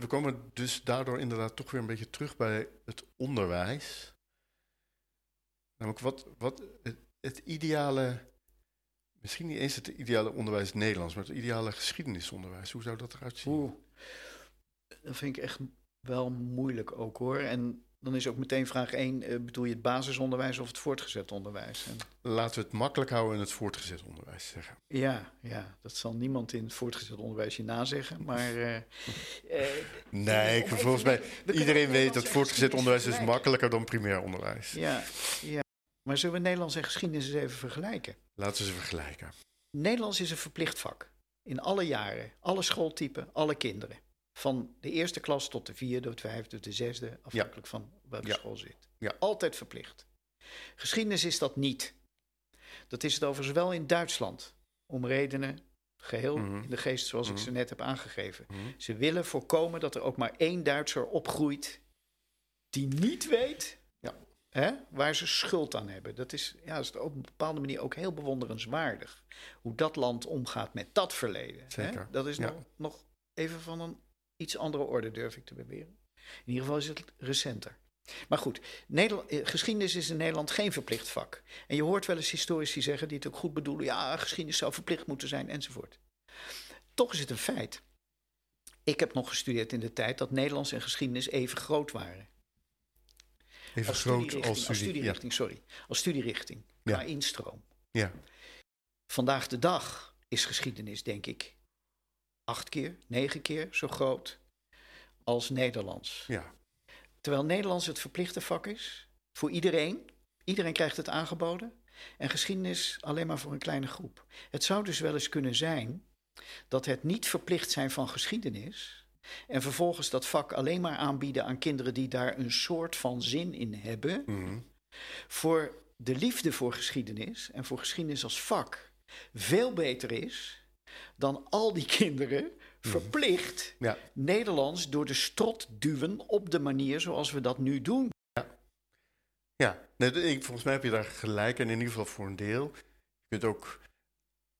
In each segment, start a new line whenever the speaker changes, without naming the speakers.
we komen dus daardoor inderdaad toch weer een beetje terug bij het onderwijs. Namelijk wat, wat het, ideale, misschien niet eens het ideale onderwijs Nederlands, maar het ideale geschiedenisonderwijs. Hoe zou dat eruit zien?
Dat vind ik echt wel moeilijk ook hoor. En dan is ook meteen vraag 1, uh, bedoel je het basisonderwijs of het voortgezet onderwijs? En...
Laten we het makkelijk houden in het voortgezet onderwijs zeggen.
Ja, ja, dat zal niemand in het voortgezet onderwijs je nazeggen, maar... Uh, uh,
nee, volgens mij, iedereen weet dat voortgezet onderwijs is makkelijker dan primair onderwijs.
Ja, ja. Maar zullen we Nederlands en geschiedenis eens even vergelijken?
Laten we ze vergelijken.
Nederlands is een verplicht vak. In alle jaren, alle schooltypen, alle kinderen. Van de eerste klas tot de vierde, de vijfde, de zesde, afhankelijk ja. van welke ja. school zit.
Ja.
Altijd verplicht. Geschiedenis is dat niet. Dat is het overigens wel in Duitsland. Om redenen geheel mm -hmm. in de geest zoals mm -hmm. ik ze net heb aangegeven. Mm -hmm. Ze willen voorkomen dat er ook maar één Duitser opgroeit die niet weet
ja.
hè, waar ze schuld aan hebben. Dat is, ja, is op een bepaalde manier ook heel bewonderenswaardig. Hoe dat land omgaat met dat verleden.
Zeker.
Hè? Dat is
ja.
nog, nog even van een iets andere orde, durf ik te beweren. In ieder geval is het recenter. Maar goed, Nederland, geschiedenis is in Nederland geen verplicht vak. En je hoort wel eens historici zeggen die het ook goed bedoelen: ja, geschiedenis zou verplicht moeten zijn enzovoort. Toch is het een feit. Ik heb nog gestudeerd in de tijd dat Nederlands en geschiedenis even groot waren.
Even
als
groot
studierichting,
als,
als
studie,
studierichting, sorry. Als studierichting,
Ja.
qua instroom.
Ja.
Vandaag de dag is geschiedenis, denk ik, acht keer, negen keer zo groot als Nederlands.
ja.
Terwijl Nederlands het verplichte vak is voor iedereen. Iedereen krijgt het aangeboden. En geschiedenis alleen maar voor een kleine groep. Het zou dus wel eens kunnen zijn dat het niet verplicht zijn van geschiedenis. En vervolgens dat vak alleen maar aanbieden aan kinderen die daar een soort van zin in hebben.
Mhm.
Voor de liefde voor geschiedenis en voor geschiedenis als vak veel beter is dan al die kinderen verplicht
Ja.
Nederlands door de strot duwen op de manier zoals we dat nu doen.
Ja, nee, de- ik, volgens mij heb je daar gelijk en in ieder geval voor een deel. Je kunt ook,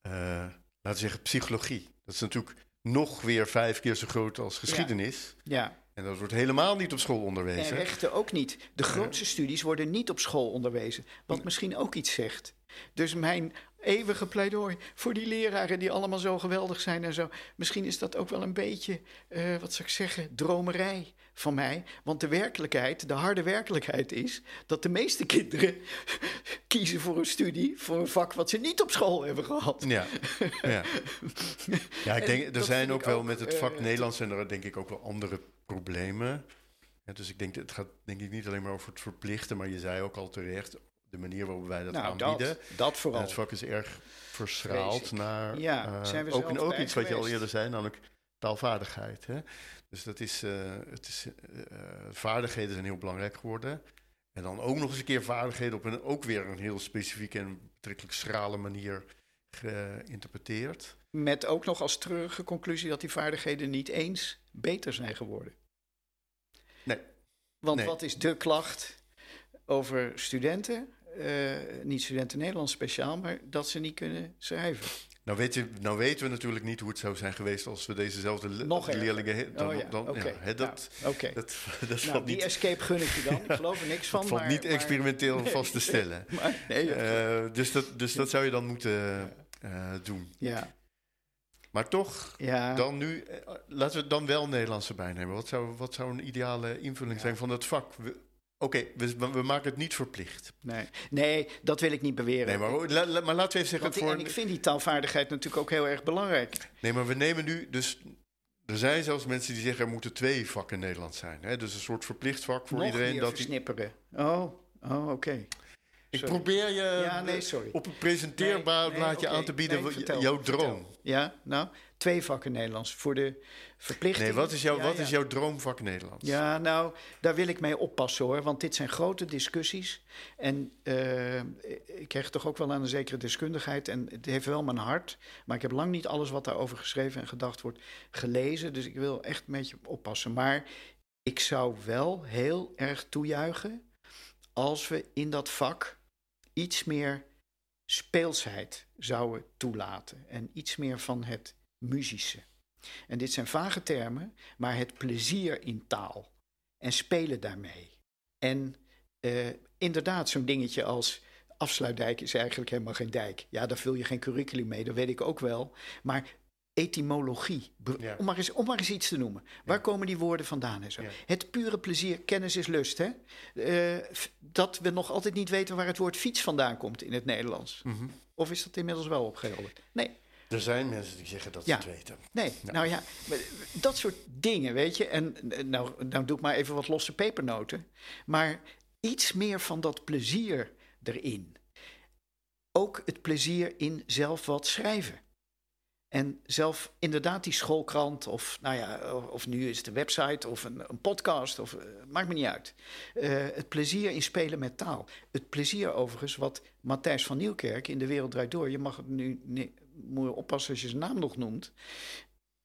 eh, laten we zeggen, psychologie. Dat is natuurlijk nog weer vijf keer zo groot als geschiedenis.
Ja,
En dat wordt helemaal niet op school
en
onderwezen.
rechten ook niet. De grootste studies worden niet op school onderwezen, wat misschien ook iets zegt. Dus mijn eeuwige pleidooi voor die leraren die allemaal zo geweldig zijn en zo. Misschien is dat ook wel een beetje, eh, wat zou ik zeggen, dromerij van mij. Want de werkelijkheid, de harde werkelijkheid is dat de meeste kinderen kiezen voor een studie, voor een vak wat ze niet op school hebben gehad.
Ja, ja. ja ik
En
denk, er zijn ook wel met het vak
eh,
Nederlands zijn er denk ik ook wel andere problemen. Ja, dus ik denk, het gaat denk ik niet alleen maar over het verplichten, maar je zei ook al terecht, de manier waarop wij dat
nou,
aanbieden.
dat, dat
En
vooral.
het vak is erg verschraald naar
Ja,
eh,
zijn we
ook, en ook iets wat je al eerder zei, namelijk taalvaardigheid. Hè? Dus dat is, eh, het is eh, vaardigheden zijn heel belangrijk geworden. En dan ook nog eens een keer vaardigheden op een ook weer een heel specifieke en betrekkelijk schrale manier geïnterpreteerd.
Met ook nog als treurige conclusie dat die vaardigheden niet eens beter zijn geworden.
Nee.
Want
Nee.
wat is de klacht over studenten? Eh, niet studenten Nederlands speciaal, maar dat ze niet kunnen schrijven.
Nou, weet je, nou weten we natuurlijk niet hoe het zou zijn geweest als we dezezelfde le-
Nog
leerlingen... Dan,
oh ja,
dan, ja, dat,
Nou, oké.
dat, dat
Nou, die
niet,
escape gun ik je dan. Ik geloof er niks van.
dat valt niet
maar-
experimenteel
Nee.
vast te stellen.
Maar, nee.
Eh, dus, dat, dus dat zou je dan moeten eh, doen.
ja,
Maar toch,
ja.
dan nu, eh, laten we dan wel Nederlands erbij nemen. Wat zou, wat zou een ideale invulling
Ja.
zijn van dat vak? Oké, we, we maken het niet verplicht.
Nee. nee, dat wil ik niet beweren.
Nee, maar, la- la- maar laten we even zeggen...
Want
voor,
en ik vind die taalvaardigheid natuurlijk ook heel erg belangrijk.
Nee, maar we nemen nu dus... Er zijn zelfs mensen die zeggen er moeten twee vakken Nederlands zijn. Hè? Dus een soort verplicht vak voor
Nog
iedereen. Dat die,
versnipperen. Oh, oh oké.
Ik probeer je
Ja, nee, sorry.
op een presenteerbaar
Nee,
blaadje aan te bieden
Nee, vertel,
jouw
vertel.
droom.
Ja, nou, twee vakken Nederlands. Voor de verplichting.
Nee, wat is, jouw,
Ja,
wat
ja.
is jouw droomvak Nederlands?
Ja, nou, daar wil ik mee oppassen hoor. Want dit zijn grote discussies. En eh, ik krijg toch ook wel aan een zekere deskundigheid. En het heeft wel mijn hart. Maar ik heb lang niet alles wat daarover geschreven en gedacht wordt gelezen. Dus ik wil echt een beetje oppassen. Maar ik zou wel heel erg toejuichen als we in dat vak iets meer speelsheid zouden toelaten. En iets meer van het muzische. En dit zijn vage termen, maar het plezier in taal en spelen daarmee. En uh, inderdaad, zo'n dingetje als afsluitdijk is eigenlijk helemaal geen dijk. Ja, daar vul je geen curriculum mee, dat weet ik ook wel. Maar etymologie, om, maar eens, om maar eens iets te noemen. Waar komen die woorden vandaan en zo? Het pure plezier, kennis is lust. Hè? Uh, dat we nog altijd niet weten waar het woord fiets vandaan komt in het Nederlands. Mm -hmm. Of is dat inmiddels wel opgehelderd? Nee.
Er zijn mensen die zeggen dat ze het weten.
Nee, nou ja, dat soort dingen, weet je. En nou, nou doe ik maar even wat losse pepernoten. Maar iets meer van dat plezier erin. Ook het plezier in zelf wat schrijven. En zelf inderdaad die schoolkrant, of, nou ja, of nu is het een website of een, een podcast, of, uh, maakt me niet uit. Uh, het plezier in spelen met taal. Het plezier overigens, wat Matthijs van Nieuwkerk in De Wereld Draait Door, je mag het nu, nee, moet je oppassen als je zijn naam nog noemt.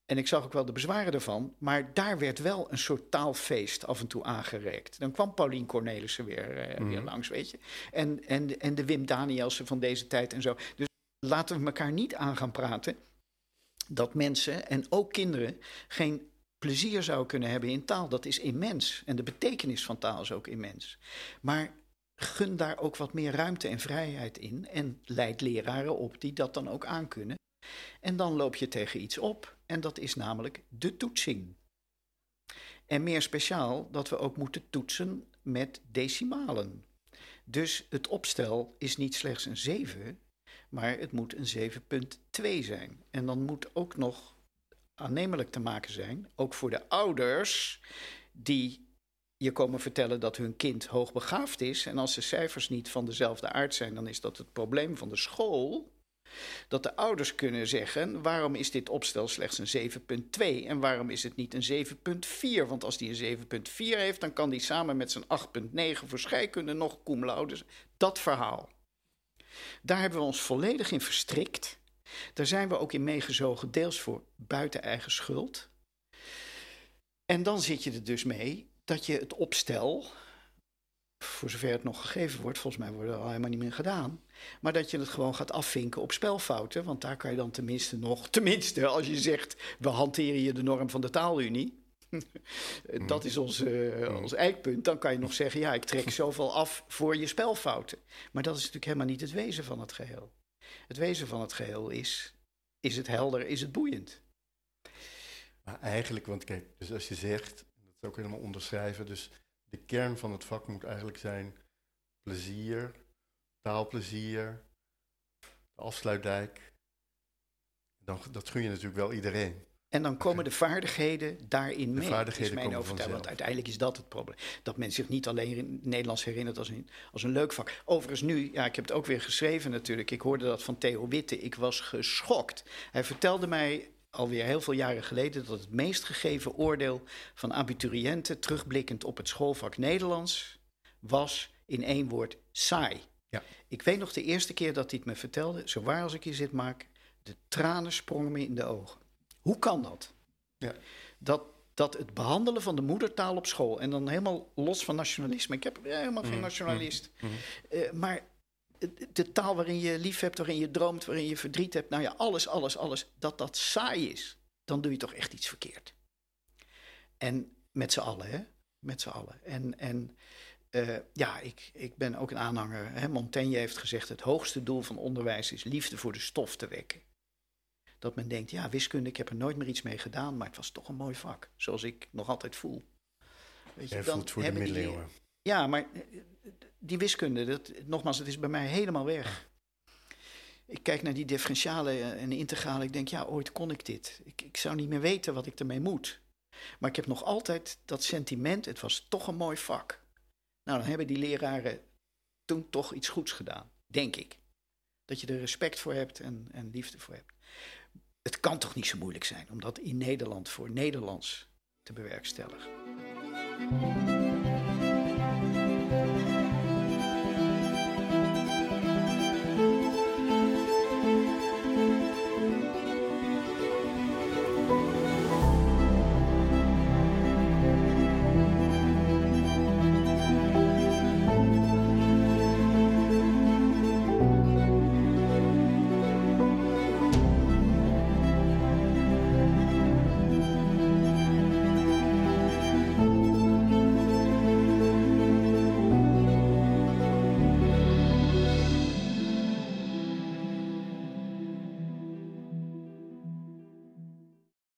En ik zag ook wel de bezwaren ervan, maar daar werd wel een soort taalfeest af en toe aangereikt. Dan kwam Paulien Cornelissen weer, uh, weer langs, weet je. En, en, en de Wim Danielsen van deze tijd en zo. Dus laten we elkaar niet aan gaan praten dat mensen en ook kinderen geen plezier zouden kunnen hebben in taal. Dat is immens. En de betekenis van taal is ook immens. Maar gun daar ook wat meer ruimte en vrijheid in. En leid leraren op die dat dan ook aankunnen. En dan loop je tegen iets op. En dat is namelijk de toetsing. En meer speciaal dat we ook moeten toetsen met decimalen. Dus het opstel is niet slechts een 7, maar het moet een 7,2 zijn. En dan moet ook nog aannemelijk te maken zijn, ook voor de ouders die je komen vertellen dat hun kind hoogbegaafd is. En als de cijfers niet van dezelfde aard zijn, dan is dat het probleem van de school. Dat de ouders kunnen zeggen: waarom is dit opstel slechts een 7,2 en waarom is het niet een 7,4? Want als die een 7,4 heeft, dan kan die samen met zijn 8,9 voor scheikunde nog cum laude. Dat verhaal. Daar hebben we ons volledig in verstrikt. Daar zijn we ook in meegezogen, deels voor buiten eigen schuld. En dan zit je er dus mee dat je het opstel, voor zover het nog gegeven wordt, volgens mij wordt het al helemaal niet meer gedaan, maar dat je het gewoon gaat afvinken op spelfouten, want daar kan je dan tenminste nog, tenminste als je zegt, we hanteren je de norm van de taalunie, dat is ons, uh, ons eikpunt. Dan kan je nog zeggen, ja, ik trek zoveel af voor je spelfouten. Maar dat is natuurlijk helemaal niet het wezen van het geheel. Het wezen van het geheel is, is het helder, is het boeiend.
Maar eigenlijk, want kijk, dus als je zegt, dat is ook helemaal onderschrijven, dus de kern van het vak moet eigenlijk zijn plezier, taalplezier, de afsluitdijk. Dan, dat gun je natuurlijk wel iedereen.
En dan komen de vaardigheden daarin mee. De vaardigheden is mijn overtuiging. Want uiteindelijk is dat het probleem. Dat men zich niet alleen in Nederlands herinnert als een, als een leuk vak. Overigens nu, ja, ik heb het ook weer geschreven natuurlijk. Ik hoorde dat van Theo Witte. Ik was geschokt. Hij vertelde mij alweer heel veel jaren geleden... dat het meest gegeven oordeel van abituriënten... terugblikkend op het schoolvak Nederlands... was in één woord saai. Ja. Ik weet nog de eerste keer dat hij het me vertelde... zo waar als ik hier zit maak... de tranen sprongen me in de ogen. Hoe kan dat? Ja. Dat, dat het behandelen van de moedertaal op school, en dan helemaal los van nationalisme. Ik heb helemaal geen mm, nationalist. Mm, mm. Eh, maar de taal waarin je lief hebt, waarin je droomt, waarin je verdriet hebt, nou ja, alles, alles, alles, dat dat saai is, dan doe je toch echt iets verkeerd. En met z'n allen, hè? Met z'n allen. En, en uh, ja, ik, ik ben ook een aanhanger. Hè? Montaigne heeft gezegd: het hoogste doel van onderwijs is liefde voor de stof te wekken dat men denkt, ja, wiskunde, ik heb er nooit meer iets mee gedaan, maar het was toch een mooi vak, zoals ik nog altijd voel.
Weet je, dan voor de middeleeuwen.
ja, maar eh, die wiskunde, dat, nogmaals, het is bij mij helemaal weg. Ik kijk naar die differentiale eh, en integrale, ik denk, ja, ooit kon ik dit. Ik, ik zou niet meer weten wat ik ermee moet. Maar ik heb nog altijd dat sentiment, het was toch een mooi vak. Nou, dan hebben die leraren toen toch iets goeds gedaan, denk ik. Dat je er respect voor hebt en, en liefde voor hebt het kan toch niet zo moeilijk zijn om dat in Nederland voor Nederlands te bewerkstelligen.